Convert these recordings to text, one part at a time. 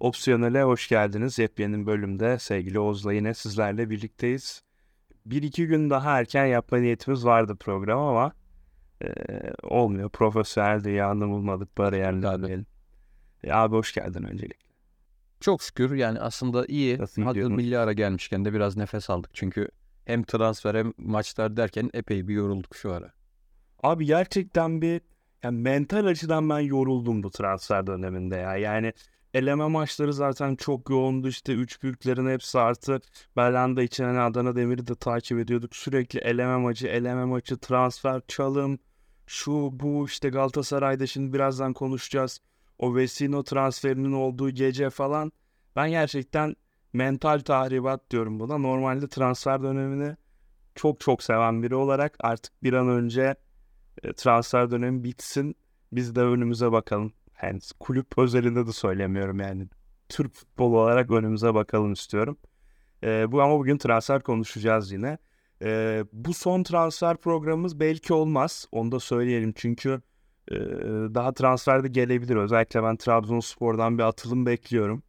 Opsiyonel'e hoş geldiniz. Yepyeni bölümde sevgili Oğuz'la yine sizlerle birlikteyiz. Bir iki gün daha erken yapma niyetimiz vardı program ama e, olmuyor. Profesyonel dünyanın bulmadık bariyerler diyelim. E, abi hoş geldin öncelikle. Çok şükür yani aslında iyi. Gidiyorsunuz? milli ara gelmişken de biraz nefes aldık. Çünkü hem transfer hem maçlar derken epey bir yorulduk şu ara. Abi gerçekten bir yani mental açıdan ben yoruldum bu transfer döneminde ya. Yani eleme maçları zaten çok yoğundu işte üç büyüklerin hepsi artı Belanda için hani Adana Demir'i de takip ediyorduk. Sürekli eleme maçı, eleme maçı, transfer, çalım, şu bu işte Galatasaray'da şimdi birazdan konuşacağız. O Vesino transferinin olduğu gece falan. Ben gerçekten mental tahribat diyorum buna. Normalde transfer dönemini çok çok seven biri olarak artık bir an önce e, transfer dönemi bitsin. Biz de önümüze bakalım. Yani kulüp özelinde de söylemiyorum yani. Türk futbolu olarak önümüze bakalım istiyorum. E, bu ama bugün transfer konuşacağız yine. E, bu son transfer programımız belki olmaz. Onu da söyleyelim çünkü e, daha transfer de gelebilir. Özellikle ben Trabzonspor'dan bir atılım bekliyorum.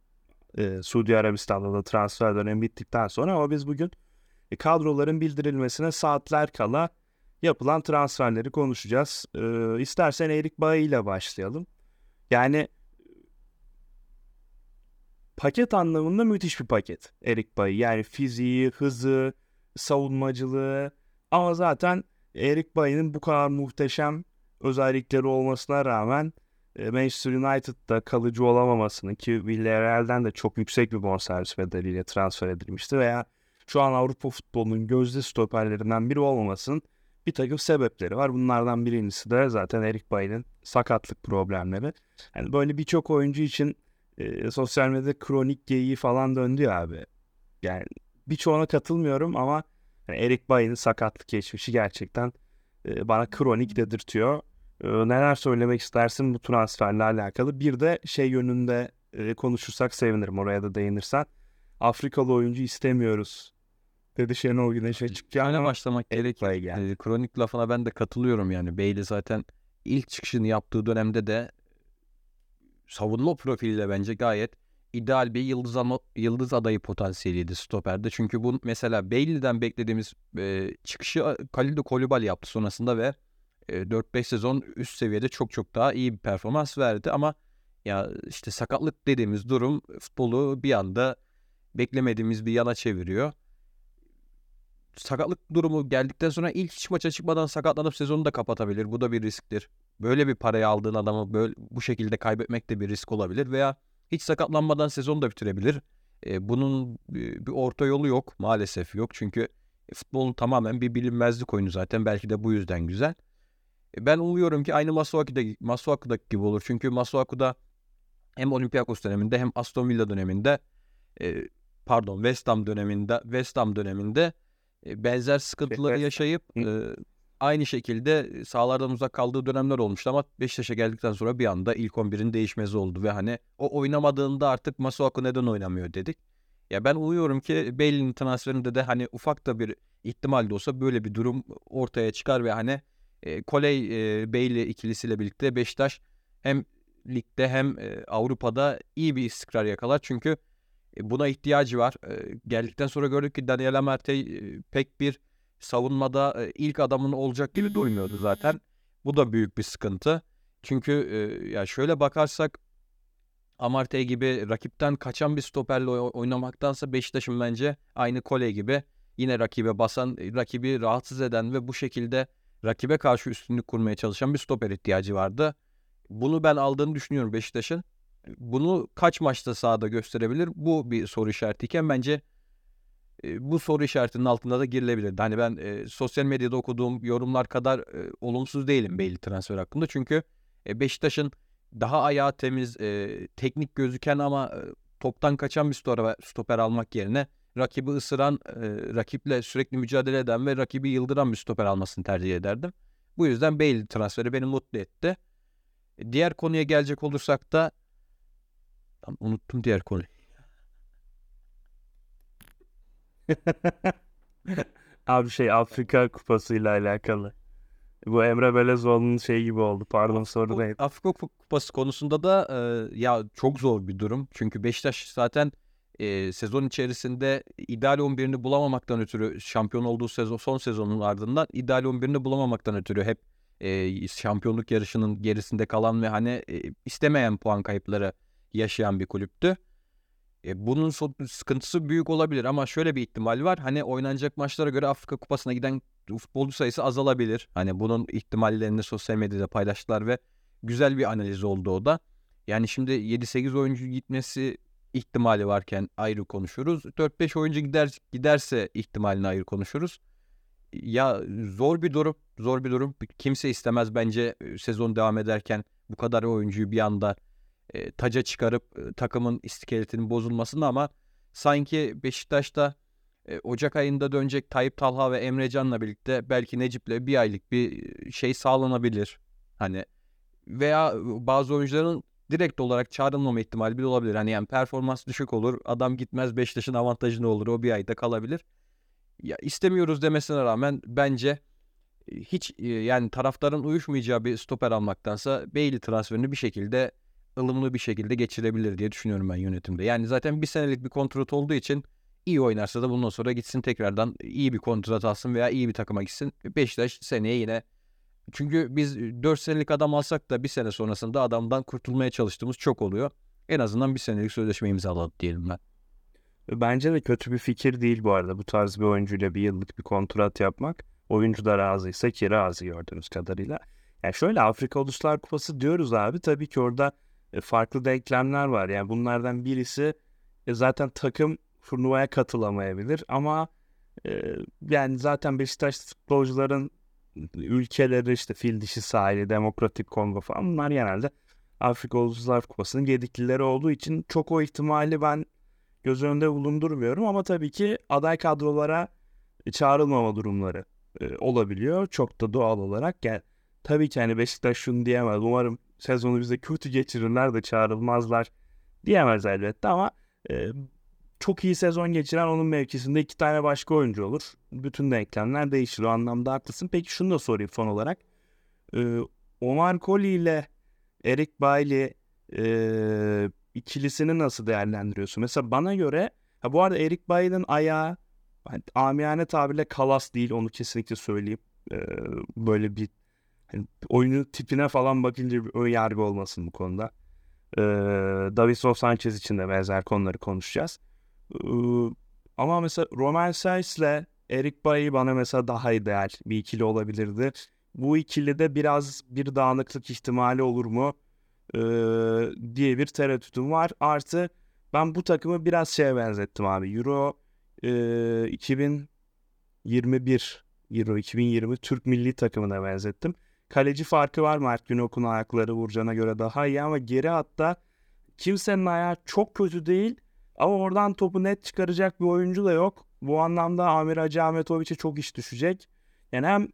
E, Suudi Arabistan'da da transfer dönemi bittikten sonra ama biz bugün e, kadroların bildirilmesine saatler kala yapılan transferleri konuşacağız. Ee, istersen Erik Bayi ile başlayalım. Yani paket anlamında müthiş bir paket Erik Bayi. Yani fiziği, hızı, savunmacılığı ama zaten Erik Bayi'nin bu kadar muhteşem özellikleri olmasına rağmen e, Manchester United'da kalıcı olamamasının ki Villarreal'den de çok yüksek bir bonservis bedeliyle transfer edilmişti veya şu an Avrupa futbolunun gözde stoperlerinden biri olmamasının bir takım sebepleri var. Bunlardan birincisi de zaten Erik Bayi'nin sakatlık problemleri. Yani böyle birçok oyuncu için e, sosyal medyada kronik geyiği falan döndü ya abi. Yani birçoğuna katılmıyorum ama yani Erik Bayi'nin sakatlık geçmişi gerçekten e, bana kronik dedirtiyor. Neler söylemek istersin bu transferle alakalı? Bir de şey yönünde konuşursak sevinirim oraya da değinirsen. Afrikalı oyuncu istemiyoruz dedi Şenol Güneş'e çıkacağını Yani ama başlamak geldi. Ee, kronik lafına ben de katılıyorum yani. Bailey zaten ilk çıkışını yaptığı dönemde de savunma profiliyle bence gayet ideal bir yıldız, ama, yıldız adayı potansiyeliydi stoperde. Çünkü bu mesela Bailey'den beklediğimiz e, çıkışı Khalidou Koulibaly yaptı sonrasında ve 4-5 sezon üst seviyede çok çok daha iyi bir performans verdi ama ya işte sakatlık dediğimiz durum futbolu bir anda beklemediğimiz bir yana çeviriyor sakatlık durumu geldikten sonra ilk hiç maça çıkmadan sakatlanıp sezonu da kapatabilir. Bu da bir risktir. Böyle bir parayı aldığın adamı böyle bu şekilde kaybetmek de bir risk olabilir veya hiç sakatlanmadan sezonu da bitirebilir. Bunun bir, orta yolu yok maalesef yok. Çünkü futbolun tamamen bir bilinmezlik oyunu zaten belki de bu yüzden güzel. E, ben umuyorum ki aynı Masuaku'da Masuaku'daki gibi olur. Çünkü Masuaku'da hem Olympiakos döneminde hem Aston Villa döneminde e, pardon West Ham döneminde West Ham döneminde e, benzer sıkıntıları yaşayıp e, aynı şekilde sahalardan uzak kaldığı dönemler olmuştu ama Beşiktaş'a geldikten sonra bir anda ilk 11'in değişmezi oldu ve hani o oynamadığında artık Masuaku neden oynamıyor dedik. Ya ben umuyorum ki Bailey'nin transferinde de hani ufak da bir ihtimal de olsa böyle bir durum ortaya çıkar ve hani e, Koley e, Bailey ikilisiyle birlikte Beşiktaş hem ligde hem Avrupa'da iyi bir istikrar yakalar. Çünkü e, buna ihtiyacı var. Geldikten sonra gördük ki Daniel Amartey e, pek bir savunmada ilk adamın olacak gibi durmuyordu zaten. Bu da büyük bir sıkıntı. Çünkü ya şöyle bakarsak Amartey gibi rakipten kaçan bir stoperle oy- oynamaktansa Beşiktaş'ın bence aynı Kole gibi yine rakibe basan, rakibi rahatsız eden ve bu şekilde rakibe karşı üstünlük kurmaya çalışan bir stoper ihtiyacı vardı. Bunu ben aldığını düşünüyorum Beşiktaş'ın. Bunu kaç maçta sahada gösterebilir? Bu bir soru işaretiyken bence e, bu soru işaretinin altında da girilebilirdi. Hani ben e, sosyal medyada okuduğum yorumlar kadar e, olumsuz değilim Bailey transfer hakkında. Çünkü e, Beşiktaş'ın daha ayağı temiz, e, teknik gözüken ama e, toptan kaçan bir stoper, stoper almak yerine rakibi ısıran, e, rakiple sürekli mücadele eden ve rakibi yıldıran bir stoper almasını tercih ederdim. Bu yüzden Bailey transferi beni mutlu etti. E, Diğer konuya gelecek olursak da Lan unuttum diğer konuyu. Abi şey Afrika kupasıyla alakalı. Bu Emre Belezoğlu'nun şey gibi oldu. Pardon soru neydi? Afrika Kupası konusunda da e, ya çok zor bir durum. Çünkü Beşiktaş zaten e, sezon içerisinde ideal 11'ini bulamamaktan ötürü şampiyon olduğu sezon son sezonun ardından ideal 11'ini bulamamaktan ötürü hep e, şampiyonluk yarışının gerisinde kalan ve hani e, istemeyen puan kayıpları yaşayan bir kulüptü. E, bunun so- sıkıntısı büyük olabilir ama şöyle bir ihtimal var. Hani oynanacak maçlara göre Afrika Kupası'na giden futbolcu sayısı azalabilir. Hani bunun ihtimallerini sosyal medyada paylaştılar ve güzel bir analiz oldu o da. Yani şimdi 7-8 oyuncu gitmesi ihtimali varken ayrı konuşuruz. 4-5 oyuncu gider giderse ihtimalini ayrı konuşuruz. Ya zor bir durum, zor bir durum. Kimse istemez bence sezon devam ederken bu kadar oyuncuyu bir anda e, taca çıkarıp e, takımın iskeletinin bozulmasını ama sanki Beşiktaş'ta e, Ocak ayında dönecek Tayyip Talha ve Emre Can'la birlikte belki Necip'le bir aylık bir şey sağlanabilir. Hani veya bazı oyuncuların direkt olarak çağrılmama ihtimali bile olabilir. Hani yani performans düşük olur. Adam gitmez Beşiktaş'ın avantajı ne olur? O bir ayda kalabilir. Ya istemiyoruz demesine rağmen bence hiç yani taraftarın uyuşmayacağı bir stoper almaktansa Bailey transferini bir şekilde ılımlı bir şekilde geçirebilir diye düşünüyorum ben yönetimde. Yani zaten bir senelik bir kontrat olduğu için iyi oynarsa da bundan sonra gitsin tekrardan iyi bir kontrat alsın veya iyi bir takıma gitsin. Beşiktaş seneye yine çünkü biz 4 senelik adam alsak da bir sene sonrasında adamdan kurtulmaya çalıştığımız çok oluyor. En azından bir senelik sözleşme imzaladı diyelim ben. Bence de kötü bir fikir değil bu arada bu tarz bir oyuncuyla bir yıllık bir kontrat yapmak. Oyuncu da razıysa ki razı gördüğünüz kadarıyla. Yani şöyle Afrika Uluslar Kupası diyoruz abi. Tabii ki orada e, farklı denklemler var. Yani bunlardan birisi e, zaten takım turnuvaya katılamayabilir ama e, yani zaten Beşiktaş futbolcuların ülkeleri işte fil dişi sahili, demokratik Kongo falan bunlar genelde Afrika Uluslar Kupası'nın gediklileri olduğu için çok o ihtimali ben göz önünde bulundurmuyorum ama tabii ki aday kadrolara çağrılmama durumları e, olabiliyor. Çok da doğal olarak. Yani, tabii ki hani Beşiktaş şunu diyemez. Umarım sezonu bize kötü geçirirler de çağrılmazlar diyemez elbette ama e, çok iyi sezon geçiren onun mevkisinde iki tane başka oyuncu olur. Bütün denklemler değişir. O anlamda haklısın. Peki şunu da sorayım son olarak. Ee, Omar Koli ile Eric Bailey e, ikilisini nasıl değerlendiriyorsun? Mesela bana göre ha bu arada Eric Bailey'nin ayağı hani, amiyane tabirle kalas değil onu kesinlikle söyleyeyim. Ee, böyle bir hani, oyunun tipine falan bakınca bir ön yargı olmasın bu konuda. Ee, Davinson Sanchez için de benzer konuları konuşacağız. Ama mesela Roman Sainz ile Eric Bailly bana mesela daha ideal bir ikili olabilirdi. Bu ikili de biraz bir dağınıklık ihtimali olur mu ee, diye bir tereddütüm var. Artı ben bu takımı biraz şeye benzettim abi. Euro e, 2021 Euro 2020 Türk milli takımına benzettim. Kaleci farkı var Mert Günok'un ayakları Vurcan'a göre daha iyi ama geri hatta kimsenin ayağı çok kötü değil ama oradan topu net çıkaracak bir oyuncu da yok. Bu anlamda Amir Hacı Ahmetoviç'e çok iş düşecek. Yani hem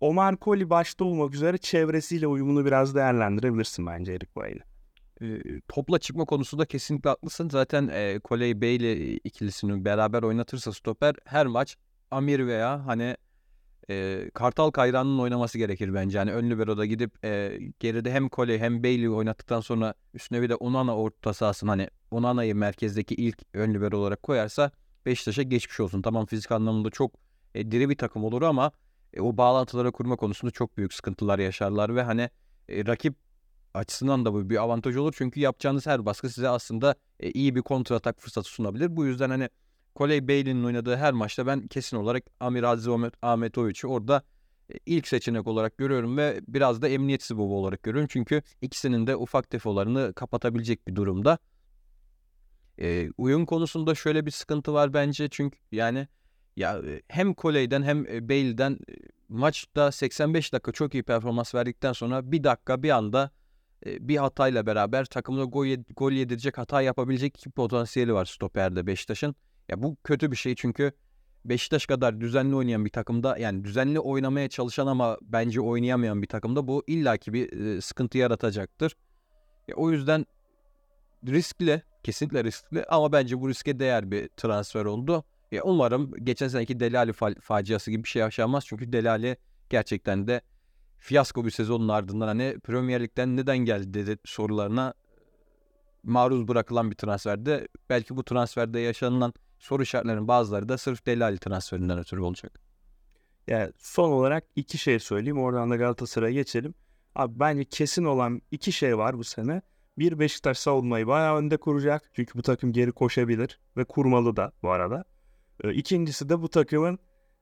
Omar Koli başta olmak üzere çevresiyle uyumunu biraz değerlendirebilirsin bence Erik Bailey. E, topla çıkma konusunda kesinlikle haklısın. Zaten e, Coley Bailey ikilisini beraber oynatırsa stoper her maç Amir veya hani e, Kartal Kayran'ın oynaması gerekir bence. Yani ön libero'da gidip e, geride hem Coley hem Bailey oynattıktan sonra üstüne bir de Onana orta sahasını hani Onana'yı merkezdeki ilk ön libero olarak koyarsa Beşiktaş'a geçmiş olsun. Tamam fizik anlamında çok e, diri bir takım olur ama e, o bağlantıları kurma konusunda çok büyük sıkıntılar yaşarlar ve hani e, rakip açısından da bu bir avantaj olur. Çünkü yapacağınız her baskı size aslında e, iyi bir kontra atak fırsatı sunabilir. Bu yüzden hani Coley Bailey'nin oynadığı her maçta ben kesin olarak Amir Aziz Ahmetoviç'i orada e, ilk seçenek olarak görüyorum ve biraz da emniyetsiz baba olarak görüyorum. Çünkü ikisinin de ufak defolarını kapatabilecek bir durumda. E, uyum konusunda şöyle bir sıkıntı var bence çünkü yani ya e, hem Coley'den hem e, Bale'den maçta 85 dakika çok iyi performans verdikten sonra bir dakika bir anda bir hatayla beraber takımda gol, gol yedirecek hata yapabilecek potansiyeli var stoperde Beşiktaş'ın. Ya bu kötü bir şey çünkü Beşiktaş kadar düzenli oynayan bir takımda yani düzenli oynamaya çalışan ama bence oynayamayan bir takımda bu illaki bir e, sıkıntı yaratacaktır. Ya, o yüzden riskli, kesinlikle riskli ama bence bu riske değer bir transfer oldu. Ya umarım geçen seneki Delali fa- faciası gibi bir şey yaşanmaz. Çünkü Delali gerçekten de fiyasko bir sezonun ardından hani Premier Lig'den neden geldi dedi sorularına maruz bırakılan bir transferde. Belki bu transferde yaşanılan soru işaretlerinin bazıları da sırf Delali transferinden ötürü olacak. Yani son olarak iki şey söyleyeyim. Oradan da Galatasaray'a geçelim. Abi bence kesin olan iki şey var bu sene. Bir Beşiktaş savunmayı bayağı önde kuracak. Çünkü bu takım geri koşabilir ve kurmalı da bu arada. E, ikincisi de bu takımın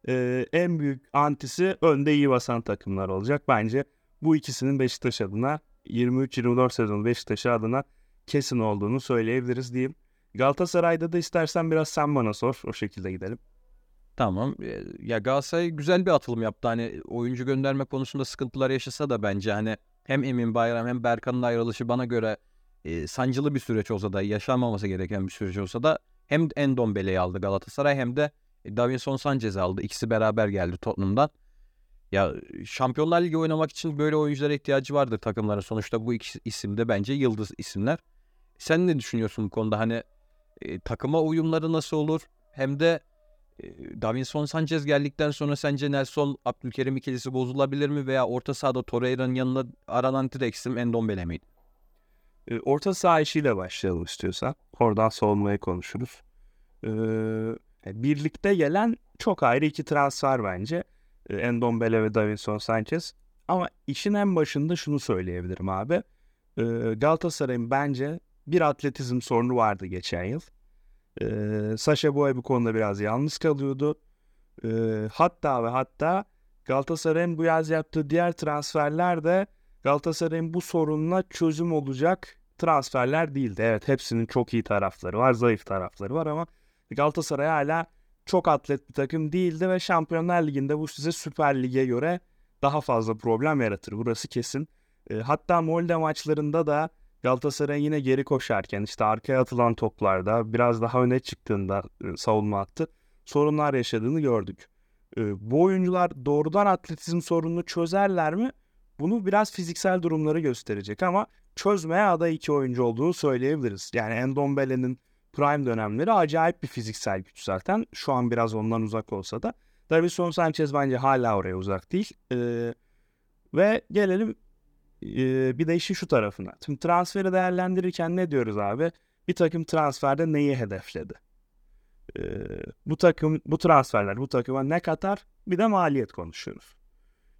e, en büyük antisi önde iyi basan takımlar olacak. Bence bu ikisinin Beşiktaş adına 23-24 sezon Beşiktaş adına kesin olduğunu söyleyebiliriz diyeyim. Galatasaray'da da istersen biraz sen bana sor. O şekilde gidelim. Tamam. Ya Galatasaray güzel bir atılım yaptı. Hani oyuncu gönderme konusunda sıkıntılar yaşasa da bence hani hem Emin Bayram hem Berkan'ın ayrılışı bana göre e, sancılı bir süreç olsa da yaşanmaması gereken bir süreç olsa da hem Endombele'yi aldı Galatasaray hem de Davinson Sanchez'i aldı. İkisi beraber geldi Tottenham'dan. Ya Şampiyonlar Ligi oynamak için böyle oyunculara ihtiyacı vardır takımların. Sonuçta bu iki isim de bence yıldız isimler. Sen ne düşünüyorsun bu konuda? Hani e, takıma uyumları nasıl olur? Hem de e, Davinson Sanchez geldikten sonra sence Nelson Abdülkerim ikilisi bozulabilir mi? Veya orta sahada Torreira'nın yanına aranan isim Endombele miydi? E, orta saha işiyle başlayalım istiyorsan. Oradan savunmayı konuşuruz. E, birlikte gelen çok ayrı iki transfer bence. E, Endombele ve Davinson Sanchez. Ama işin en başında şunu söyleyebilirim abi. Galatasaray'ın bence bir atletizm sorunu vardı geçen yıl. E, Sasha Boy bu konuda biraz yalnız kalıyordu. E, hatta ve hatta Galatasaray'ın bu yaz yaptığı diğer transferler de Galatasaray'ın bu sorununa çözüm olacak transferler değildi. Evet hepsinin çok iyi tarafları var, zayıf tarafları var ama Galatasaray hala çok atlet bir takım değildi ve Şampiyonlar Ligi'nde bu size Süper Lig'e göre daha fazla problem yaratır. Burası kesin. E, hatta Molde maçlarında da Galatasaray yine geri koşarken işte arkaya atılan toplarda biraz daha öne çıktığında savunma attı. Sorunlar yaşadığını gördük. Bu oyuncular doğrudan atletizm sorununu çözerler mi? Bunu biraz fiziksel durumları gösterecek ama çözmeye aday iki oyuncu olduğunu söyleyebiliriz. Yani Endombele'nin prime dönemleri acayip bir fiziksel güç zaten. Şu an biraz ondan uzak olsa da. Davison Sanchez bence hala oraya uzak değil. Ee, ve gelelim e, bir de işin şu tarafına. Şimdi transferi değerlendirirken ne diyoruz abi? Bir takım transferde neyi hedefledi? Bu takım, bu transferler bu takıma ne katar? Bir de maliyet konuşuyoruz.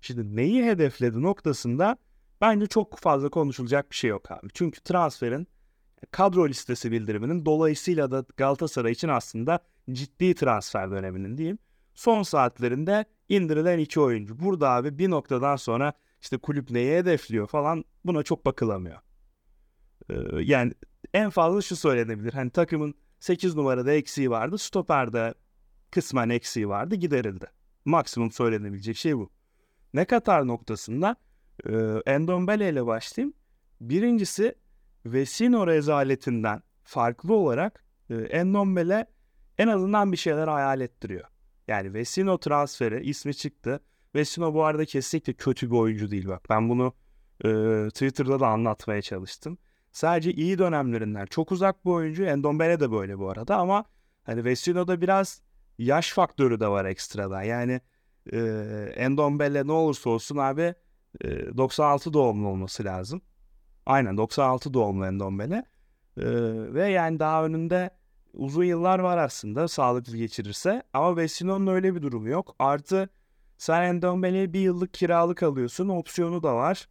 Şimdi neyi hedefledi noktasında bence çok fazla konuşulacak bir şey yok abi. Çünkü transferin kadro listesi bildiriminin dolayısıyla da Galatasaray için aslında ciddi transfer döneminin diyeyim. Son saatlerinde indirilen iki oyuncu. Burada abi bir noktadan sonra işte kulüp neye hedefliyor falan buna çok bakılamıyor. Ee, yani en fazla şu söylenebilir. Hani takımın 8 numarada eksiği vardı. Stoper'de kısmen eksiği vardı giderildi. Maksimum söylenebilecek şey bu. Ne Katar noktasında e, Endombele ile başlayayım. Birincisi Vesino rezaletinden farklı olarak e, Endombele en azından bir şeyler hayal ettiriyor. Yani Vesino transferi ismi çıktı. Vesino bu arada kesinlikle kötü bir oyuncu değil bak. Ben bunu e, Twitter'da da anlatmaya çalıştım. Sadece iyi dönemlerinden çok uzak bir oyuncu. Endombele de böyle bu arada ama hani Vesino'da biraz yaş faktörü de var ekstradan. Yani e, Endombele ne olursa olsun abi e, 96 doğumlu olması lazım. Aynen 96 doğumlu Endombele. Ee, ve yani daha önünde uzun yıllar var aslında sağlıklı geçirirse. Ama Vesino'nun öyle bir durumu yok. Artı sen Endombele'ye bir yıllık kiralık alıyorsun. Opsiyonu da var.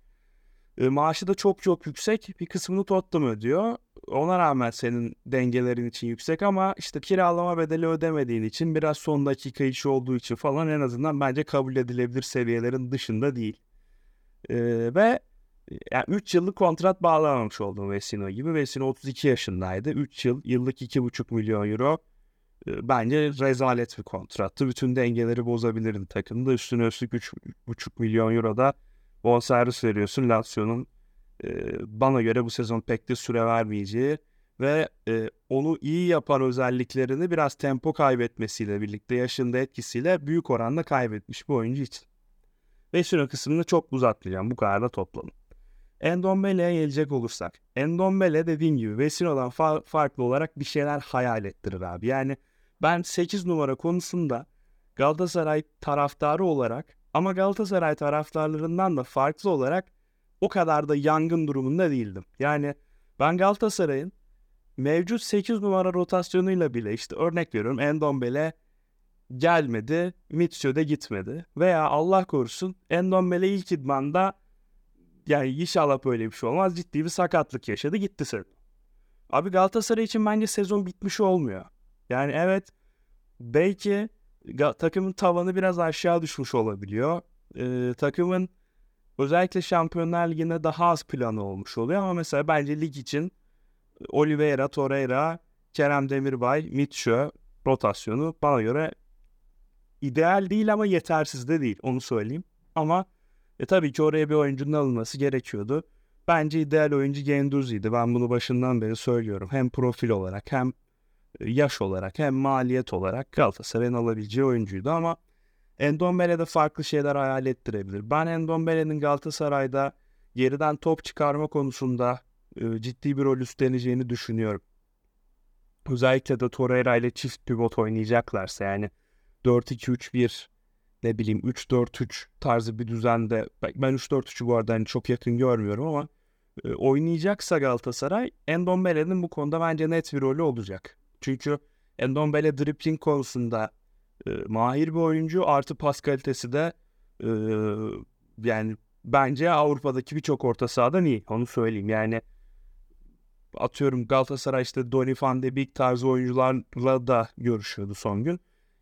E, maaşı da çok çok yüksek. Bir kısmını Tottenham ödüyor. Ona rağmen senin dengelerin için yüksek ama işte kiralama bedeli ödemediğin için biraz son dakika işi olduğu için falan en azından bence kabul edilebilir seviyelerin dışında değil. E, ve yani 3 yıllık kontrat bağlamamış oldum Vesino gibi. Vesino 32 yaşındaydı. 3 yıl, yıllık 2,5 milyon euro. Bence rezalet bir kontrattı. Bütün dengeleri bozabilirdi takımda. Üstüne üstlük 3,5 milyon euro da bonservis veriyorsun. Lazio'nun e, bana göre bu sezon pek de süre vermeyeceği ve e, onu iyi yapan özelliklerini biraz tempo kaybetmesiyle birlikte yaşında etkisiyle büyük oranda kaybetmiş bir oyuncu için. Vesino kısmını çok uzatmayacağım. Bu kadar da toplanın. Endombele'ye gelecek olursak. Endombele dediğim gibi Vesino'dan fa- farklı olarak bir şeyler hayal ettirir abi. Yani ben 8 numara konusunda Galatasaray taraftarı olarak ama Galatasaray taraftarlarından da farklı olarak o kadar da yangın durumunda değildim. Yani ben Galatasaray'ın mevcut 8 numara rotasyonuyla bile işte örnek veriyorum Endombele gelmedi, Mitsio de gitmedi. Veya Allah korusun Endombele ilk idmanda yani inşallah böyle bir şey olmaz. Ciddi bir sakatlık yaşadı gitti sezon. Abi Galatasaray için bence sezon bitmiş olmuyor. Yani evet belki takımın tavanı biraz aşağı düşmüş olabiliyor. Ee, takımın özellikle Şampiyonlar Ligi'nde daha az planı olmuş oluyor ama mesela bence lig için Oliveira, Torreira, Kerem Demirbay, Mitchell rotasyonu bana göre ideal değil ama yetersiz de değil onu söyleyeyim. Ama e, tabii ki oraya bir oyuncunun alınması gerekiyordu. Bence ideal oyuncu Genduzi'ydi. Ben bunu başından beri söylüyorum. Hem profil olarak hem yaş olarak hem maliyet olarak Galatasaray'ın alabileceği oyuncuydu ama Endombele de farklı şeyler hayal ettirebilir. Ben Endombele'nin Galatasaray'da geriden top çıkarma konusunda e, ciddi bir rol üstleneceğini düşünüyorum. Özellikle de Torreira ile çift pivot oynayacaklarsa yani 4-2-3-1 ne bileyim 3-4-3 tarzı bir düzende ben 3-4-3'ü bu arada hani çok yakın görmüyorum ama e, oynayacaksa Galatasaray Endombele'nin bu konuda bence net bir rolü olacak. Çünkü Endombele dribbling konusunda e, mahir bir oyuncu artı pas kalitesi de e, yani bence Avrupa'daki birçok orta sahadan iyi onu söyleyeyim yani atıyorum Galatasaray işte Donny van de Beek tarzı oyuncularla da görüşüyordu son gün.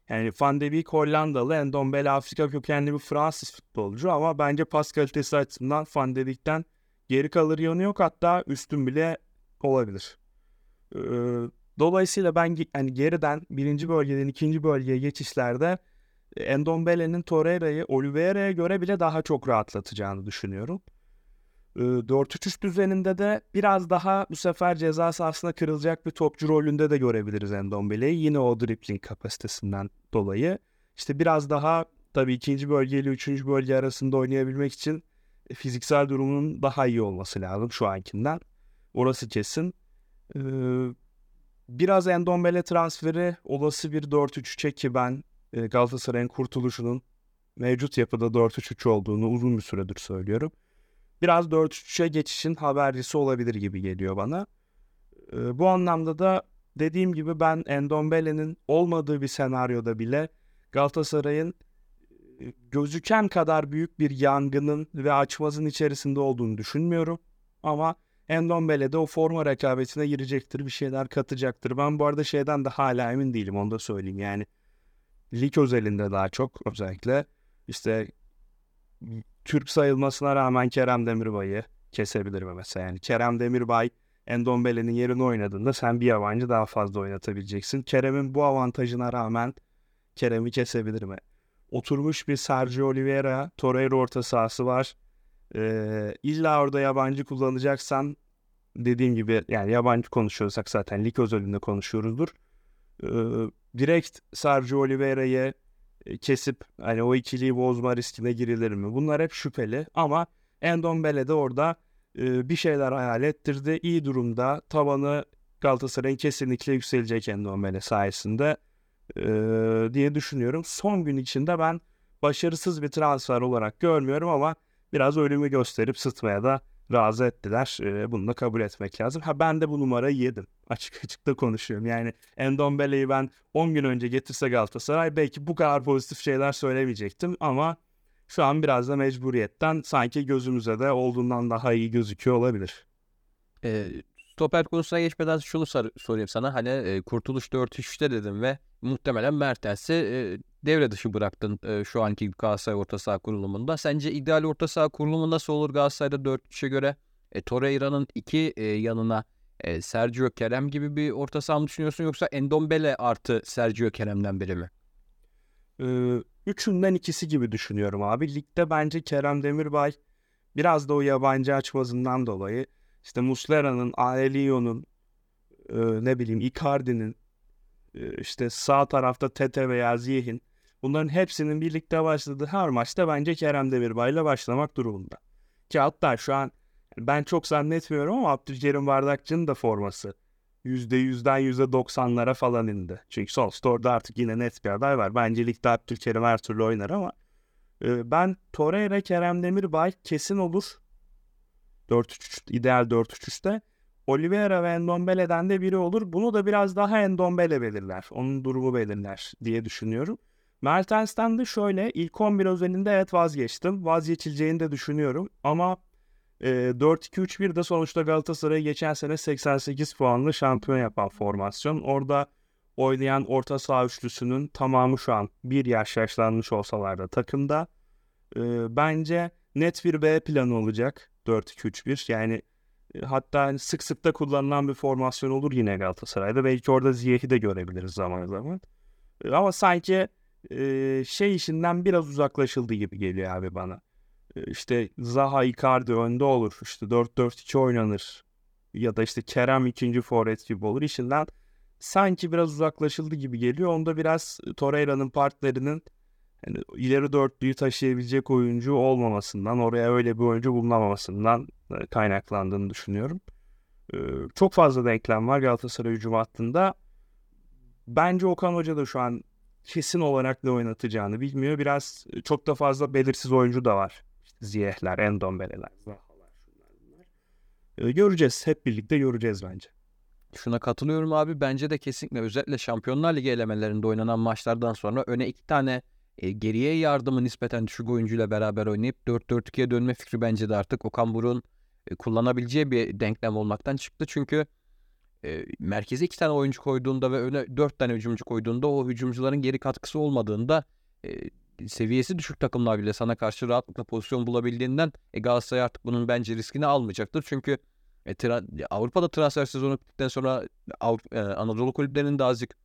Yani Van de Beek Hollandalı, Endombele Afrika kökenli bir Fransız futbolcu ama bence pas kalitesi açısından Van de Beek'ten geri kalır yanı yok hatta üstün bile olabilir. Ee, dolayısıyla ben yani geriden birinci bölgeden ikinci bölgeye geçişlerde Endombele'nin Torreira'yı Oliveira'ya göre bile daha çok rahatlatacağını düşünüyorum. 4-3-3 düzeninde de biraz daha bu sefer ceza sahasına kırılacak bir topçu rolünde de görebiliriz Endombele'yi. Yine o dribbling kapasitesinden dolayı. İşte biraz daha tabii ikinci bölge ile üçüncü bölge arasında oynayabilmek için e, fiziksel durumunun daha iyi olması lazım şu ankinden. Orası kesin. Biraz Endombele transferi olası bir 4-3-3'e ki ben Galatasaray'ın kurtuluşunun mevcut yapıda 4-3-3 olduğunu uzun bir süredir söylüyorum biraz 4-3'e geçişin habercisi olabilir gibi geliyor bana. E, bu anlamda da dediğim gibi ben Endombele'nin olmadığı bir senaryoda bile Galatasaray'ın gözüken kadar büyük bir yangının ve açmazın içerisinde olduğunu düşünmüyorum. Ama Endombele de o forma rekabetine girecektir, bir şeyler katacaktır. Ben bu arada şeyden de hala emin değilim, onu da söyleyeyim. Yani lig özelinde daha çok özellikle işte Türk sayılmasına rağmen Kerem Demirbay'ı kesebilir mi mesela? Yani Kerem Demirbay Endombele'nin yerini oynadığında sen bir yabancı daha fazla oynatabileceksin. Kerem'in bu avantajına rağmen Kerem'i kesebilir mi? Oturmuş bir Sergio Oliveira, Torreira orta sahası var. Ee, illa orada yabancı kullanacaksan dediğim gibi yani yabancı konuşuyorsak zaten lig özelinde konuşuyoruzdur. Ee, direkt Sergio Oliveira'yı e, kesip hani o ikiliyi bozma riskine girilir mi? Bunlar hep şüpheli ama Endombele de orada e, bir şeyler hayal ettirdi. İyi durumda. Tabanı Galatasaray'ın kesinlikle yükselecek Endombele sayesinde e, diye düşünüyorum. Son gün içinde ben başarısız bir transfer olarak görmüyorum ama biraz ölümü gösterip sıtmaya da razı ettiler. E, bunu da kabul etmek lazım. Ha ben de bu numarayı yedim. Açık açık da konuşuyorum. Yani Endombele'yi ben 10 gün önce getirse Galatasaray belki bu kadar pozitif şeyler söylemeyecektim ama şu an biraz da mecburiyetten sanki gözümüze de olduğundan daha iyi gözüküyor olabilir. E, stoper konusuna geçmeden şunu sor- sorayım sana. Hani e, Kurtuluş 4-3'te dedim ve muhtemelen Mertens'i e, devre dışı bıraktın e, şu anki Galatasaray orta saha kurulumunda. Sence ideal orta saha kurulumu nasıl olur Galatasaray'da 4-3'e göre? E, Torreira'nın iki e, yanına e, Sergio Kerem gibi bir orta saha mı düşünüyorsun yoksa Endombele artı Sergio Kerem'den biri mi? Ee, üçünden ikisi gibi düşünüyorum abi. Ligde bence Kerem Demirbay biraz da o yabancı açmazından dolayı işte Muslera'nın, Aelio'nun e, ne bileyim Icardi'nin işte sağ tarafta Tete veya Ziyeh'in bunların hepsinin birlikte başladığı her maçta bence Kerem Demirbay'la başlamak durumunda. Ki hatta şu an ben çok zannetmiyorum ama Abdülkerim Bardakçı'nın da forması %100'den %90'lara falan indi. Çünkü sonuçta orada artık yine net bir aday var. Bence ligde Abdülkerim her türlü oynar ama e, ben Torreira, Kerem Demirbay kesin olur. 4-3 ideal 4-3-3'te. Oliveira ve Endombele'den de biri olur. Bunu da biraz daha Endombele belirler. Onun durumu belirler diye düşünüyorum. Mertens'ten de şöyle ilk 11 özelinde evet vazgeçtim. Vazgeçileceğini de düşünüyorum. Ama e, 4-2-3-1 de sonuçta Galatasaray'ı geçen sene 88 puanlı şampiyon yapan formasyon. Orada oynayan orta saha üçlüsünün tamamı şu an bir yaş yaşlanmış olsalar da takımda. E, bence net bir B planı olacak 4-2-3-1. Yani e, hatta hani sık sık da kullanılan bir formasyon olur yine Galatasaray'da. Belki orada Ziyech'i de görebiliriz zaman zaman. E, ama sanki şey işinden biraz uzaklaşıldı gibi geliyor abi bana. E, işte Zaha Icardi önde olur. İşte 4-4-2 oynanır. Ya da işte Kerem ikinci forvet gibi olur. İşinden sanki biraz uzaklaşıldı gibi geliyor. Onda biraz Torreira'nın partnerinin yani ileri dörtlüyü taşıyabilecek oyuncu olmamasından, oraya öyle bir oyuncu bulunamamasından kaynaklandığını düşünüyorum. Çok fazla denklem var Galatasaray hücum hattında. Bence Okan Hoca da şu an kesin olarak ne oynatacağını bilmiyor. Biraz e, çok da fazla belirsiz oyuncu da var. İşte Ziyehler, Endombele'ler, Zahalar, şunlar bunlar. Göreceğiz. Hep birlikte göreceğiz bence. Şuna katılıyorum abi. Bence de kesinlikle özellikle Şampiyonlar Ligi elemelerinde oynanan maçlardan sonra öne iki tane e, geriye yardımı nispeten düşük oyuncuyla beraber oynayıp 4-4-2'ye dönme fikri bence de artık Okan Buruk'un e, kullanabileceği bir denklem olmaktan çıktı. Çünkü e, merkeze iki tane oyuncu koyduğunda ve öne dört tane hücumcu koyduğunda o hücumcuların geri katkısı olmadığında e, seviyesi düşük takımlar bile sana karşı rahatlıkla pozisyon bulabildiğinden e, Galatasaray artık bunun bence riskini almayacaktır. Çünkü e, tra- Avrupa'da transfer sezonu bittikten sonra Avrupa, e, Anadolu kulüplerinin de azıcık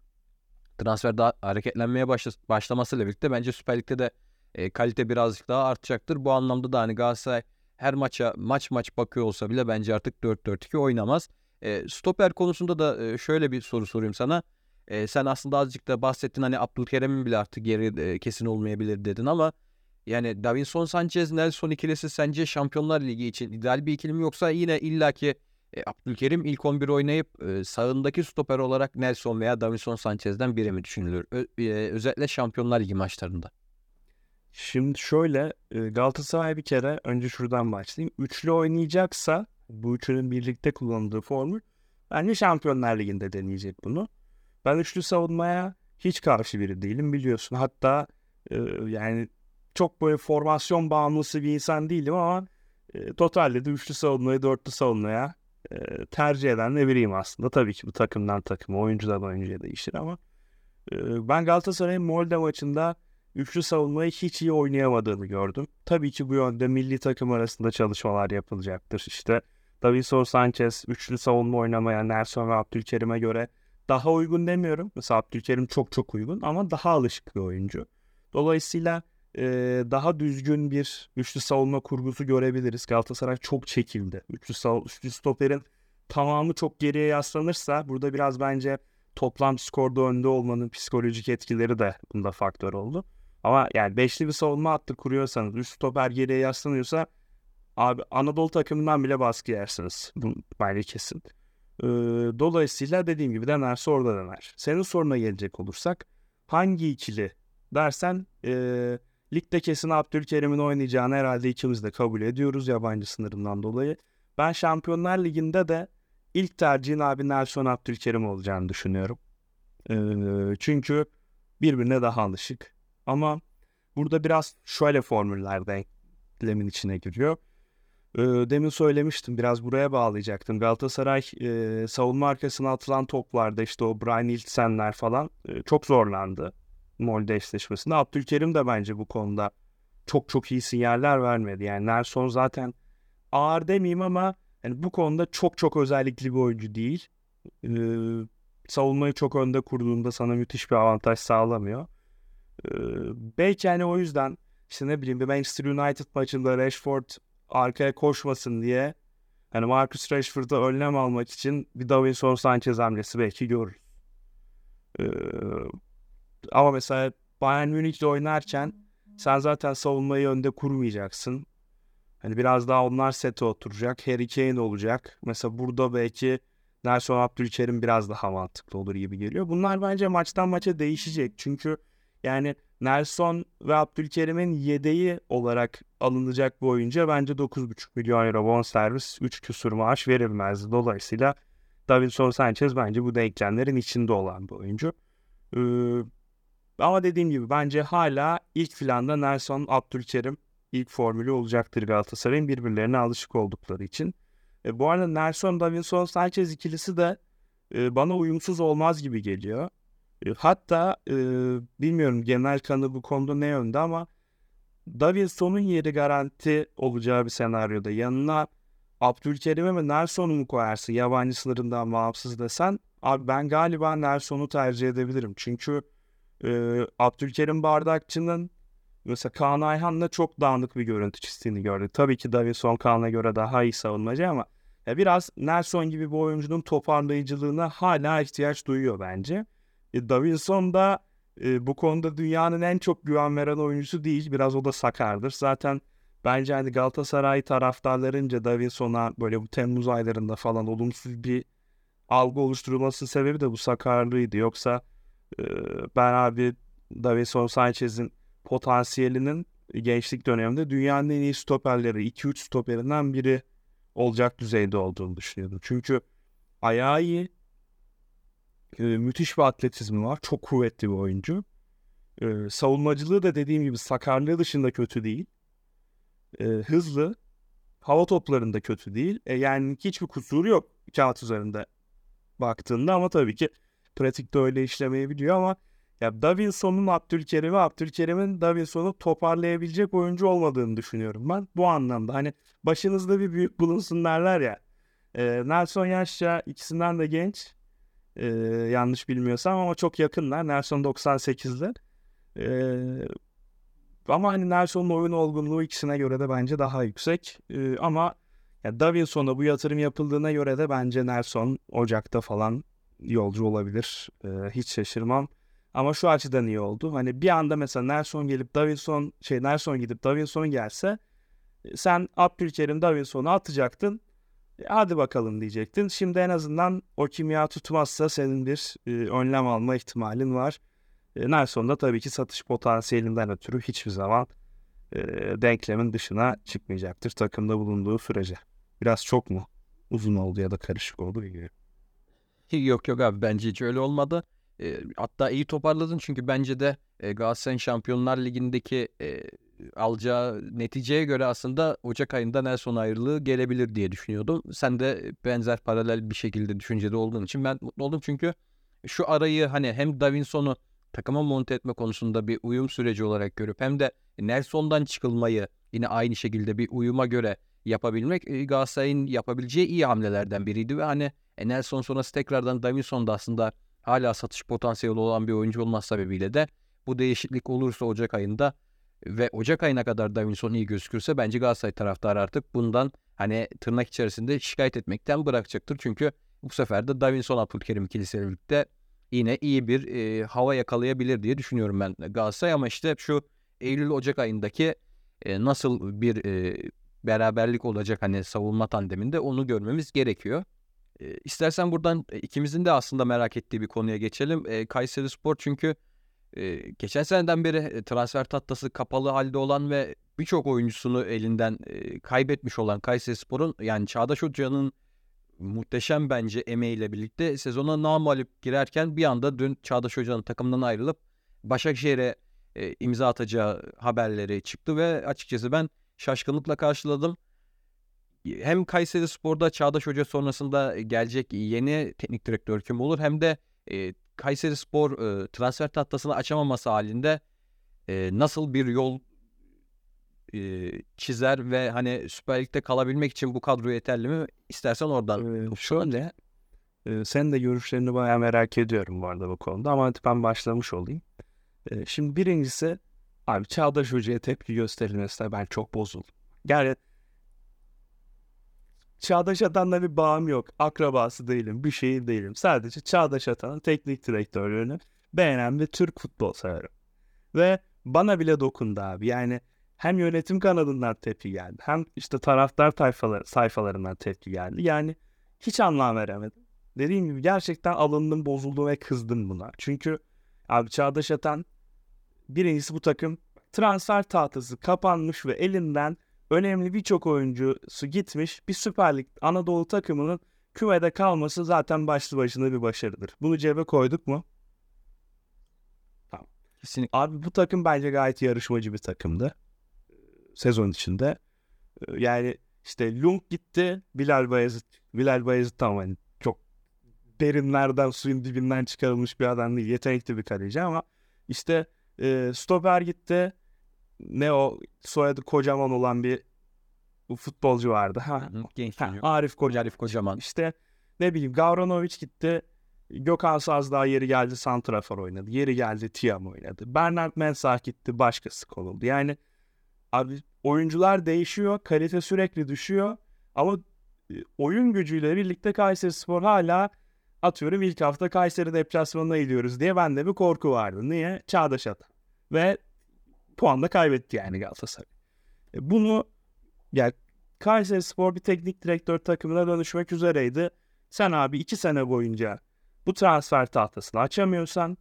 transfer daha hareketlenmeye başla- başlamasıyla birlikte bence Süper Lig'de de e, kalite birazcık daha artacaktır. Bu anlamda da hani Galatasaray her maça maç maç bakıyor olsa bile bence artık 4-4-2 oynamaz. E, stoper konusunda da e, şöyle bir soru sorayım sana. E, sen aslında azıcık da bahsettin hani Abdülkerem'in bile artık geri e, kesin olmayabilir dedin ama yani Davinson Sanchez Nelson ikilisi sence Şampiyonlar Ligi için ideal bir ikili mi yoksa yine illaki e, Abdülkerim ilk 11 oynayıp e, sağındaki stoper olarak Nelson veya Davinson Sanchez'den biri mi düşünülür? Ö, e, özellikle Şampiyonlar Ligi maçlarında. Şimdi şöyle Galatasaray bir kere önce şuradan başlayayım. Üçlü oynayacaksa bu üçünün birlikte kullanıldığı formül bence Şampiyonlar Ligi'nde deneyecek bunu. Ben üçlü savunmaya hiç karşı biri değilim biliyorsun. Hatta e, yani çok böyle formasyon bağımlısı bir insan değilim ama e, totalde de üçlü savunmayı dörtlü savunmaya e, tercih eden de biriyim aslında. Tabii ki bu takımdan takıma, oyuncudan oyuncuya değişir ama e, ben Galatasaray'ın Molde maçında üçlü savunmayı hiç iyi oynayamadığını gördüm. Tabii ki bu yönde milli takım arasında çalışmalar yapılacaktır. İşte Davinson Sanchez üçlü savunma oynamaya Nelson ve Abdülkerim'e göre daha uygun demiyorum. Mesela Abdülkerim çok çok uygun ama daha alışık bir oyuncu. Dolayısıyla e, daha düzgün bir üçlü savunma kurgusu görebiliriz. Galatasaray çok çekildi. Üçlü, sav- üçlü stoperin tamamı çok geriye yaslanırsa burada biraz bence toplam skorda önde olmanın psikolojik etkileri de bunda faktör oldu. Ama yani beşli bir savunma hattı kuruyorsanız, üst stoper geriye yaslanıyorsa abi Anadolu takımından bile baskı yersiniz. Bu bence kesin. Ee, dolayısıyla dediğim gibi denerse orada dener. Senin soruna gelecek olursak hangi ikili dersen e, ligde kesin Abdülkerim'in oynayacağını herhalde ikimiz de kabul ediyoruz yabancı sınırından dolayı. Ben Şampiyonlar Ligi'nde de ilk tercihin abi Nelson Abdülkerim olacağını düşünüyorum. Ee, çünkü birbirine daha alışık. Ama burada biraz şöyle formüller denklemin içine giriyor. Demin söylemiştim biraz buraya bağlayacaktım. Galatasaray e, savunma arkasına atılan toplarda işte o Brian Iltsenler falan e, çok zorlandı. Molde eşleşmesinde. Abdülkerim de bence bu konuda çok çok iyi sinyaller vermedi. Yani Nelson zaten ağır demeyeyim ama yani bu konuda çok çok özellikli bir oyuncu değil. Ee, savunmayı çok önde kurduğunda sana müthiş bir avantaj sağlamıyor. Ee, belki yani o yüzden işte ne bileyim bir Manchester United maçında Rashford arkaya koşmasın diye hani Marcus Rashford'a önlem almak için bir Davinson Sanchez hamlesi belki görürüz. Ee, ama mesela Bayern Münih'le oynarken sen zaten savunmayı önde kurmayacaksın. Hani biraz daha onlar sete oturacak. Harry Kane olacak. Mesela burada belki Nelson Abdülkerim biraz daha mantıklı olur gibi geliyor. Bunlar bence maçtan maça değişecek. Çünkü yani Nelson ve Abdülkerim'in yedeği olarak alınacak bu oyuncuya bence 9,5 milyon euro bonservis 3 küsur maaş verilmezdi. Dolayısıyla Davinson Sanchez bence bu denklemlerin içinde olan bir oyuncu. Ee, ama dediğim gibi bence hala ilk planda Nelson Abdülkerim ilk formülü olacaktır Galatasaray'ın birbirlerine alışık oldukları için. E, bu arada Nelson Davinson Sanchez ikilisi de e, bana uyumsuz olmaz gibi geliyor. Hatta e, bilmiyorum genel kanı bu konuda ne yönde ama Davinson'un yeri garanti olacağı bir senaryoda yanına Abdülkerim'e mi Nelson'u mu koyarsın yabancı sınırından bağımsız desen abi ben galiba Nelson'u tercih edebilirim. Çünkü e, Abdülkerim Bardakçı'nın mesela Kaan Ayhan'la çok dağınık bir görüntü çizdiğini gördük. Tabii ki Davinson Kaan'a göre daha iyi savunmacı ama ya biraz Nelson gibi bir oyuncunun toparlayıcılığına hala ihtiyaç duyuyor bence. E, Davinson da e, bu konuda dünyanın en çok güven veren oyuncusu değil. Biraz o da sakardır. Zaten bence hani Galatasaray taraftarlarınca Davinson'a böyle bu Temmuz aylarında falan olumsuz bir algı oluşturulmasının sebebi de bu sakarlığıydı. Yoksa e, ben abi Davinson Sanchez'in potansiyelinin gençlik döneminde dünyanın en iyi stoperleri, 2-3 stoperinden biri olacak düzeyde olduğunu düşünüyordum. Çünkü ayağı iyi, e, müthiş bir atletizmi var, çok kuvvetli bir oyuncu. E, savunmacılığı da dediğim gibi sakarlığı dışında kötü değil. E, hızlı, hava toplarında kötü değil. E, yani hiçbir kusuru yok kağıt üzerinde baktığında ama tabii ki pratikte öyle işlemeyebiliyor ama ya Davinson'un Abdülkerim'i, Abdülkerim'in Davinson'u toparlayabilecek oyuncu olmadığını düşünüyorum ben. Bu anlamda hani başınızda bir büyük bulunsun derler ya. E, Nelson yaşça ikisinden de genç. E, yanlış bilmiyorsam ama çok yakınlar. Nelson 98'de. E, ama hani Nelson'un oyun olgunluğu ikisine göre de bence daha yüksek. E, ama ya Davinson'a bu yatırım yapıldığına göre de bence Nelson Ocak'ta falan yolcu olabilir. E, hiç şaşırmam. Ama şu açıdan iyi oldu. Hani bir anda mesela Nelson gelip Davinson şey Nelson gidip Davinson gelse sen Abdülkerim Davinson'u atacaktın. Hadi bakalım diyecektin. Şimdi en azından o kimya tutmazsa senin bir e, önlem alma ihtimalin var. E, Nelson da tabii ki satış potansiyelinden ötürü hiçbir zaman e, denklemin dışına çıkmayacaktır takımda bulunduğu sürece. Biraz çok mu uzun oldu ya da karışık oldu bilmiyorum. Yok yok abi bence hiç öyle olmadı. E, hatta iyi toparladın çünkü bence de e, Galatasaray'ın Şampiyonlar Ligi'ndeki e, alacağı neticeye göre aslında Ocak ayında Nelson ayrılığı gelebilir diye düşünüyordum. Sen de benzer paralel bir şekilde düşüncede olduğun için ben mutlu oldum çünkü şu arayı hani hem Davinson'u takıma monte etme konusunda bir uyum süreci olarak görüp hem de Nelson'dan çıkılmayı yine aynı şekilde bir uyuma göre yapabilmek Galatasaray'ın yapabileceği iyi hamlelerden biriydi ve hani Nelson sonrası tekrardan Davinson da aslında hala satış potansiyeli olan bir oyuncu olmaz sebebiyle de bu değişiklik olursa Ocak ayında ve Ocak ayına kadar Davinson iyi gözükürse bence Galatasaray taraftarı artık bundan hani tırnak içerisinde şikayet etmekten bırakacaktır. Çünkü bu sefer de Davinson Abdülkerim ikilisiyle birlikte yine iyi bir e, hava yakalayabilir diye düşünüyorum ben Galatasaray ama işte şu Eylül-Ocak ayındaki e, nasıl bir e, beraberlik olacak hani savunma tandeminde onu görmemiz gerekiyor. E, istersen buradan ikimizin de aslında merak ettiği bir konuya geçelim. E, Kayseri Spor çünkü geçen seneden beri transfer tahtası kapalı halde olan ve birçok oyuncusunu elinden kaybetmiş olan Kayseri Spor'un yani Çağdaş Hoca'nın muhteşem bence emeğiyle birlikte sezona namalip girerken bir anda dün Çağdaş Hoca'nın takımından ayrılıp Başakşehir'e imza atacağı haberleri çıktı ve açıkçası ben şaşkınlıkla karşıladım. Hem Kayseri Spor'da Çağdaş Hoca sonrasında gelecek yeni teknik direktör kim olur hem de Kayseri Spor e, transfer tahtasını açamaması halinde e, nasıl bir yol e, çizer ve hani Süper Lig'de kalabilmek için bu kadro yeterli mi? İstersen oradan. Ee, şöyle e, sen de görüşlerini bayağı merak ediyorum bu arada bu konuda ama ben başlamış olayım. E, şimdi birincisi abi Çağdaş Hoca'ya tepki gösterilmesine ben çok bozuldum. Yani Çağdaş Atan'la bir bağım yok. Akrabası değilim. Bir şey değilim. Sadece Çağdaş Atan'ın teknik direktörlüğünü beğenen bir Türk futbol severim. Ve bana bile dokundu abi. Yani hem yönetim kanadından tepki geldi. Hem işte taraftar tayfaları, sayfalarından tepki geldi. Yani hiç anlam veremedim. dediğim gibi gerçekten alındım, bozuldum ve kızdım buna. Çünkü abi Çağdaş Atan birincisi bu takım transfer tahtası kapanmış ve elinden önemli birçok oyuncusu gitmiş bir Süper Lig Anadolu takımının kümede kalması zaten başlı başına bir başarıdır. Bunu cebe koyduk mu? Tamam. Kesinlikle. Abi bu takım bence gayet yarışmacı bir takımdı. Sezon içinde. Yani işte Lung gitti. Bilal Bayezid. Bilal Bayezid tamam hani çok derinlerden suyun dibinden çıkarılmış bir adam değil. Yetenekli bir kaleci ama işte e, stoper gitti. Ne o soyadı kocaman olan bir futbolcu vardı. Ha, Hı hı, Genç ha. Arif Koca. Arif Kocaman. İşte ne bileyim Gavranovic gitti. Gökhan Sazdağ yeri geldi Santrafor oynadı. Yeri geldi Tiam oynadı. Bernard Mensah gitti başkası konuldu. Yani abi oyuncular değişiyor. Kalite sürekli düşüyor. Ama e, oyun gücüyle birlikte Kayseri Spor hala atıyorum ilk hafta Kayseri deplasmanına gidiyoruz diye bende bir korku vardı. Niye? Çağdaş Atan. Ve puan da kaybetti yani Galatasaray. E, bunu yani Kayseri Spor bir teknik direktör takımına dönüşmek üzereydi. Sen abi iki sene boyunca bu transfer tahtasını açamıyorsan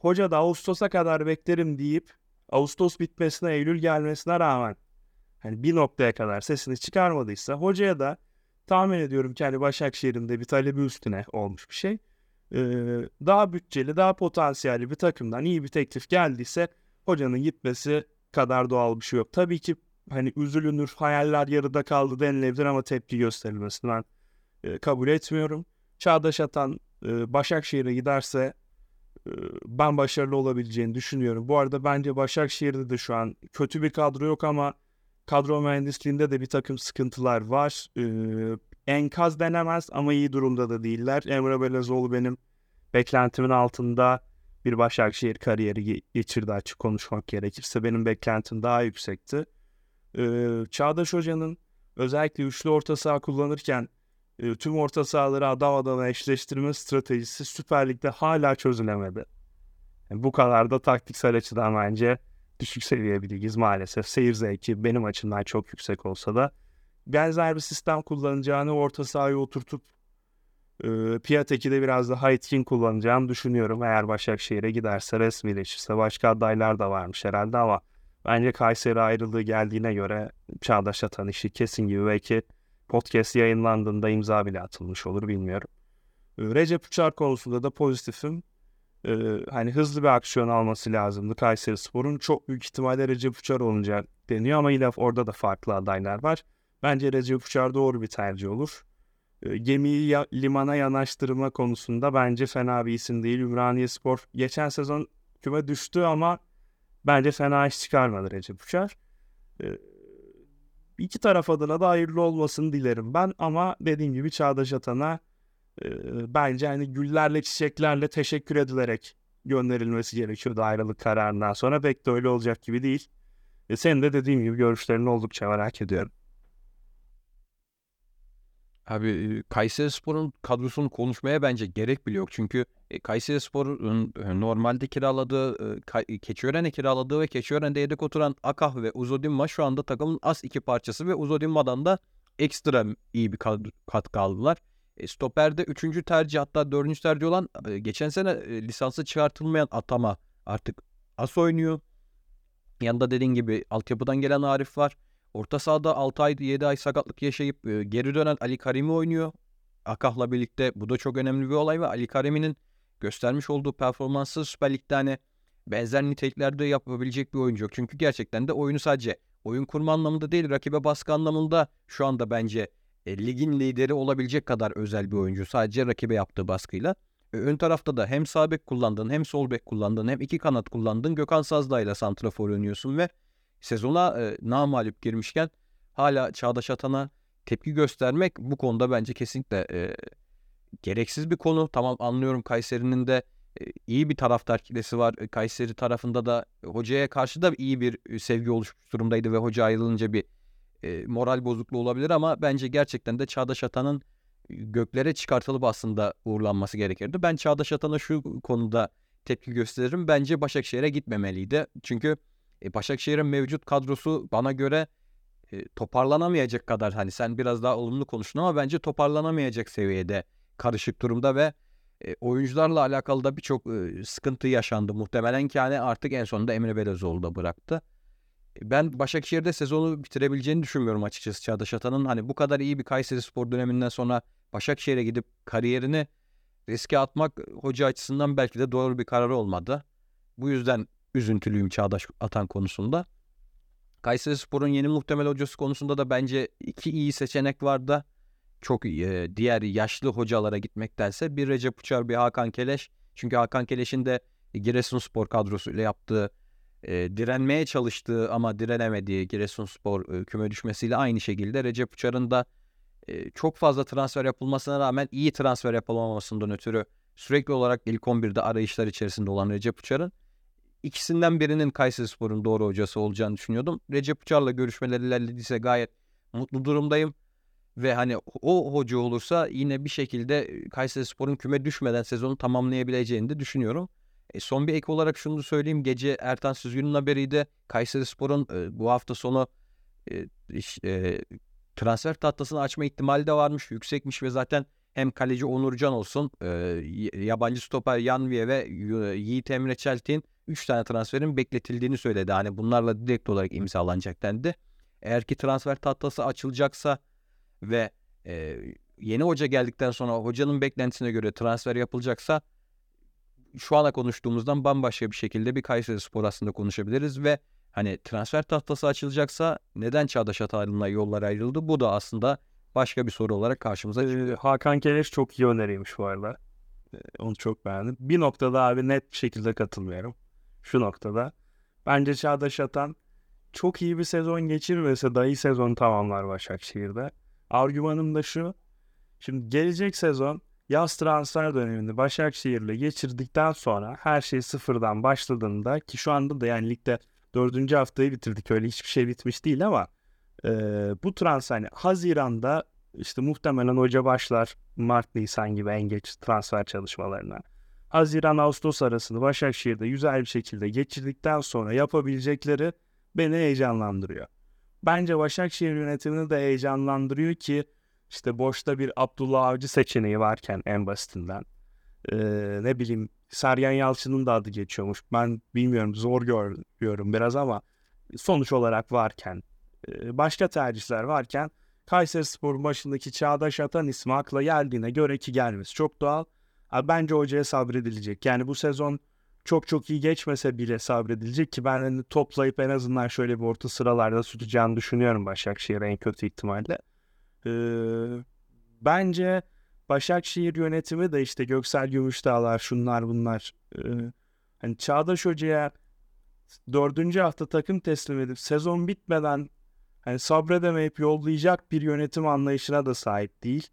hoca da Ağustos'a kadar beklerim deyip Ağustos bitmesine Eylül gelmesine rağmen hani bir noktaya kadar sesini çıkarmadıysa hocaya da tahmin ediyorum ki hani Başakşehir'in de bir talebi üstüne olmuş bir şey. Ee, daha bütçeli, daha potansiyelli bir takımdan iyi bir teklif geldiyse hocanın gitmesi kadar doğal bir şey yok. Tabii ki hani üzülünür, hayaller yarıda kaldı denilebilir ama tepki gösterilmesini ben e, kabul etmiyorum. Çağdaş Atan e, Başakşehir'e giderse e, ben başarılı olabileceğini düşünüyorum. Bu arada bence Başakşehir'de de şu an kötü bir kadro yok ama kadro mühendisliğinde de bir takım sıkıntılar var. E, enkaz denemez ama iyi durumda da değiller. Emre Belezoğlu benim beklentimin altında bir Başakşehir kariyeri geçirdi açık konuşmak gerekirse. Benim beklentim daha yüksekti. E, Çağdaş Hoca'nın özellikle üçlü orta saha kullanırken e, tüm orta sahaları adam adama eşleştirme stratejisi Süper Lig'de hala çözülemedi. Yani bu kadar da taktiksel açıdan bence düşük seviye bir ligiz maalesef. Seyir zevki benim açımdan çok yüksek olsa da benzer bir sistem kullanacağını orta sahaya oturtup e, Piatek'i de biraz daha etkin kullanacağını düşünüyorum. Eğer Başakşehir'e giderse resmileşirse başka adaylar da varmış herhalde ama bence Kayseri ayrılığı geldiğine göre Çağdaş Atan işi kesin gibi belki podcast yayınlandığında imza bile atılmış olur bilmiyorum. Recep Uçar konusunda da pozitifim. Ee, hani hızlı bir aksiyon alması lazımdı Kayseri Spor'un. Çok büyük ihtimalle Recep Uçar olunca deniyor ama yine orada da farklı adaylar var. Bence Recep Uçar doğru bir tercih olur. Gemiyi ya, limana yanaştırma konusunda bence fena bir isim değil. Ümraniye Spor geçen sezon küme düştü ama bence fena iş çıkarmadı Recep Uçar. Ee, iki taraf adına da hayırlı olmasını dilerim ben ama dediğim gibi Çağdaş Atan'a e, bence hani güllerle çiçeklerle teşekkür edilerek gönderilmesi gerekiyordu ayrılık kararından sonra pek de öyle olacak gibi değil. E, senin de dediğim gibi görüşlerini oldukça merak ediyorum. Abi Kayseri Spor'un kadrosunu konuşmaya bence gerek bile yok. Çünkü e, Kayseri Spor'un e, normalde kiraladığı, e, Keçiören'e kiraladığı ve Keçiören'de yedek oturan Akah ve Uzodinma şu anda takımın az iki parçası ve Uzodinma'dan da ekstra iyi bir katkı aldılar. Stoper'de üçüncü tercih hatta dördüncü tercih olan geçen sene lisansı çıkartılmayan Atama artık as oynuyor. Yanında dediğin gibi altyapıdan gelen Arif var. Orta sahada 6 ay 7 ay sakatlık yaşayıp e, geri dönen Ali Karimi oynuyor. Akah'la birlikte bu da çok önemli bir olay ve Ali Karimi'nin göstermiş olduğu performansı Süper Lig'de hani benzer niteliklerde yapabilecek bir oyuncu. Çünkü gerçekten de oyunu sadece oyun kurma anlamında değil rakibe baskı anlamında şu anda bence e, ligin lideri olabilecek kadar özel bir oyuncu. Sadece rakibe yaptığı baskıyla. E, ön tarafta da hem sağ bek kullandın hem sol bek kullandın hem iki kanat kullandın. Gökhan Sazdağ ile santrafor oynuyorsun ve sezona e, namalip girmişken hala Çağdaş Atan'a tepki göstermek bu konuda bence kesinlikle e, gereksiz bir konu. Tamam anlıyorum Kayseri'nin de e, iyi bir taraftar kitlesi var. E, Kayseri tarafında da hocaya karşı da iyi bir e, sevgi oluşmuş durumdaydı ve hoca ayrılınca bir e, moral bozukluğu olabilir ama bence gerçekten de Çağdaş Atan'ın göklere çıkartılıp aslında uğurlanması gerekirdi. Ben Çağdaş Atan'a şu konuda tepki gösteririm. Bence Başakşehir'e gitmemeliydi. Çünkü e, Başakşehir'in mevcut kadrosu bana göre e, toparlanamayacak kadar hani sen biraz daha olumlu konuştun ama bence toparlanamayacak seviyede karışık durumda ve e, oyuncularla alakalı da birçok e, sıkıntı yaşandı. Muhtemelen ki hani artık en sonunda Emre Belözoğlu da bıraktı. Ben Başakşehir'de sezonu bitirebileceğini düşünmüyorum açıkçası Çağdaş Atan'ın. Hani bu kadar iyi bir Kayseri Spor döneminden sonra Başakşehir'e gidip kariyerini riske atmak hoca açısından belki de doğru bir karar olmadı. Bu yüzden üzüntülüyüm Çağdaş Atan konusunda. Kayseri Spor'un yeni muhtemel hocası konusunda da bence iki iyi seçenek var da çok e, diğer yaşlı hocalara gitmektense bir Recep Uçar bir Hakan Keleş. Çünkü Hakan Keleş'in de Giresunspor kadrosuyla yaptığı e, direnmeye çalıştığı ama direnemediği Giresunspor e, küme düşmesiyle aynı şekilde Recep Uçar'ın da e, çok fazla transfer yapılmasına rağmen iyi transfer yapılamamasından ötürü sürekli olarak ilk 11'de arayışlar içerisinde olan Recep Uçar'ın ikisinden birinin Kayserispor'un doğru hocası olacağını düşünüyordum. Recep Uçar'la görüşmeler ilerlediyse gayet mutlu durumdayım. Ve hani o hoca olursa yine bir şekilde Kayserispor'un küme düşmeden sezonu tamamlayabileceğini de düşünüyorum. E, son bir ek olarak şunu söyleyeyim. Gece Ertan Süzgün'ün haberiydi. Kayserispor'un e, bu hafta sonu e, e, transfer tahtasını açma ihtimali de varmış. Yüksekmiş ve zaten hem kaleci Onurcan olsun, e, yabancı stoper Yanviye ve Yiğit Emre Çeltik'in 3 tane transferin bekletildiğini söyledi. Hani bunlarla direkt olarak imzalanacak dendi. Eğer ki transfer tahtası açılacaksa ve e, yeni hoca geldikten sonra hocanın beklentisine göre transfer yapılacaksa şu ana konuştuğumuzdan bambaşka bir şekilde bir Kayseri Spor aslında konuşabiliriz ve hani transfer tahtası açılacaksa neden Çağdaş Atalın'la yollar ayrıldı? Bu da aslında başka bir soru olarak karşımıza çıkıyor. Hakan Keleş çok iyi öneriymiş bu arada. Onu çok beğendim. Bir noktada abi net bir şekilde katılmıyorum. Şu noktada. Bence Çağdaş Atan çok iyi bir sezon geçirmese dahi sezon tamamlar Başakşehir'de. Argümanım da şu. Şimdi gelecek sezon yaz transfer döneminde Başakşehir'le geçirdikten sonra her şey sıfırdan başladığında ki şu anda da yani ligde dördüncü haftayı bitirdik öyle hiçbir şey bitmiş değil ama e, bu transfer yani Haziran'da işte muhtemelen hoca başlar Mart Nisan gibi en geç transfer çalışmalarına. Haziran Ağustos arasında Başakşehir'de güzel bir şekilde geçirdikten sonra yapabilecekleri beni heyecanlandırıyor. Bence Başakşehir yönetimini de heyecanlandırıyor ki işte boşta bir Abdullah Avcı seçeneği varken en basitinden. Ee, ne bileyim Sergen Yalçın'ın da adı geçiyormuş. Ben bilmiyorum zor görüyorum biraz ama sonuç olarak varken başka tercihler varken Kayseri Spor'un başındaki Çağdaş Atan ismi akla geldiğine göre ki gelmesi çok doğal. Bence hocaya sabredilecek. Yani bu sezon çok çok iyi geçmese bile sabredilecek ki ben hani toplayıp en azından şöyle bir orta sıralarda tutacağını düşünüyorum Başakşehir en kötü ihtimalle. Ee, bence Başakşehir yönetimi de işte Göksel Gümüşdağlar şunlar bunlar. Ee, hani Çağdaş Hoca'ya dördüncü hafta takım teslim edip sezon bitmeden hani sabredemeyip yollayacak bir yönetim anlayışına da sahip değil.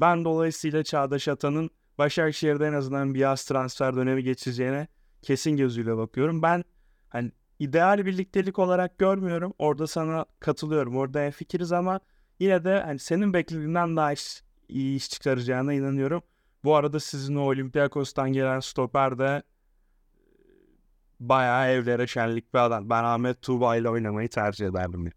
Ben dolayısıyla Çağdaş Atan'ın Başakşehir'de en azından bir yaz transfer dönemi geçeceğine kesin gözüyle bakıyorum. Ben hani ideal birliktelik olarak görmüyorum. Orada sana katılıyorum. Orada fikiriz ama yine de hani senin beklediğinden daha iş, iyi iş çıkaracağına inanıyorum. Bu arada sizin o Olympiakos'tan gelen stoper de bayağı evlere şenlik bir adam. Ben Ahmet Tuğba ile oynamayı tercih ederdim.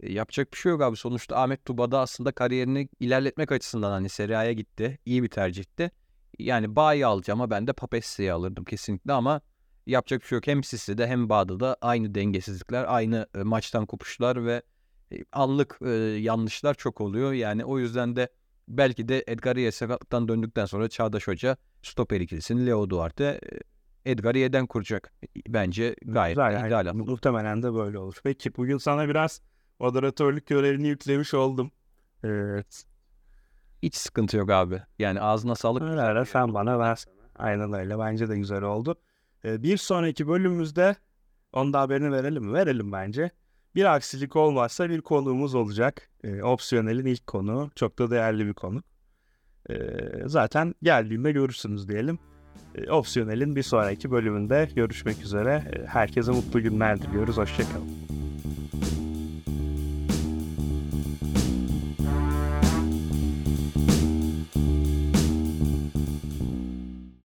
E, yapacak bir şey yok abi. Sonuçta Ahmet Tuba da aslında kariyerini ilerletmek açısından hani Serie gitti. İyi bir tercihti. Yani Bayi alacağım ama ben de Papessi'yi alırdım kesinlikle ama yapacak bir şey yok. Hem Sisi'de hem Bağda'da aynı dengesizlikler, aynı e, maçtan kopuşlar ve e, anlık yanlışlar çok oluyor. Yani o yüzden de belki de Edgar Ye sakatlıktan döndükten sonra Çağdaş Hoca stoper ikilisini Leo Duarte Edgar Ye'den kuracak. Bence gayet Güzel, ideal. Yani, muhtemelen de böyle olur. Peki bugün sana biraz moderatörlük görevini yüklemiş oldum. Evet. Hiç sıkıntı yok abi. Yani ağzına sağlık. Öyle öyle sen bana ver. Aynen öyle. Bence de güzel oldu. Ee, bir sonraki bölümümüzde onun da haberini verelim mi? Verelim bence. Bir aksilik olmazsa bir konuğumuz olacak. Ee, opsiyonelin ilk konu. Çok da değerli bir konu. Ee, zaten geldiğinde görürsünüz diyelim. Ee, opsiyonelin bir sonraki bölümünde görüşmek üzere. Ee, herkese mutlu günler diliyoruz. Hoşçakalın.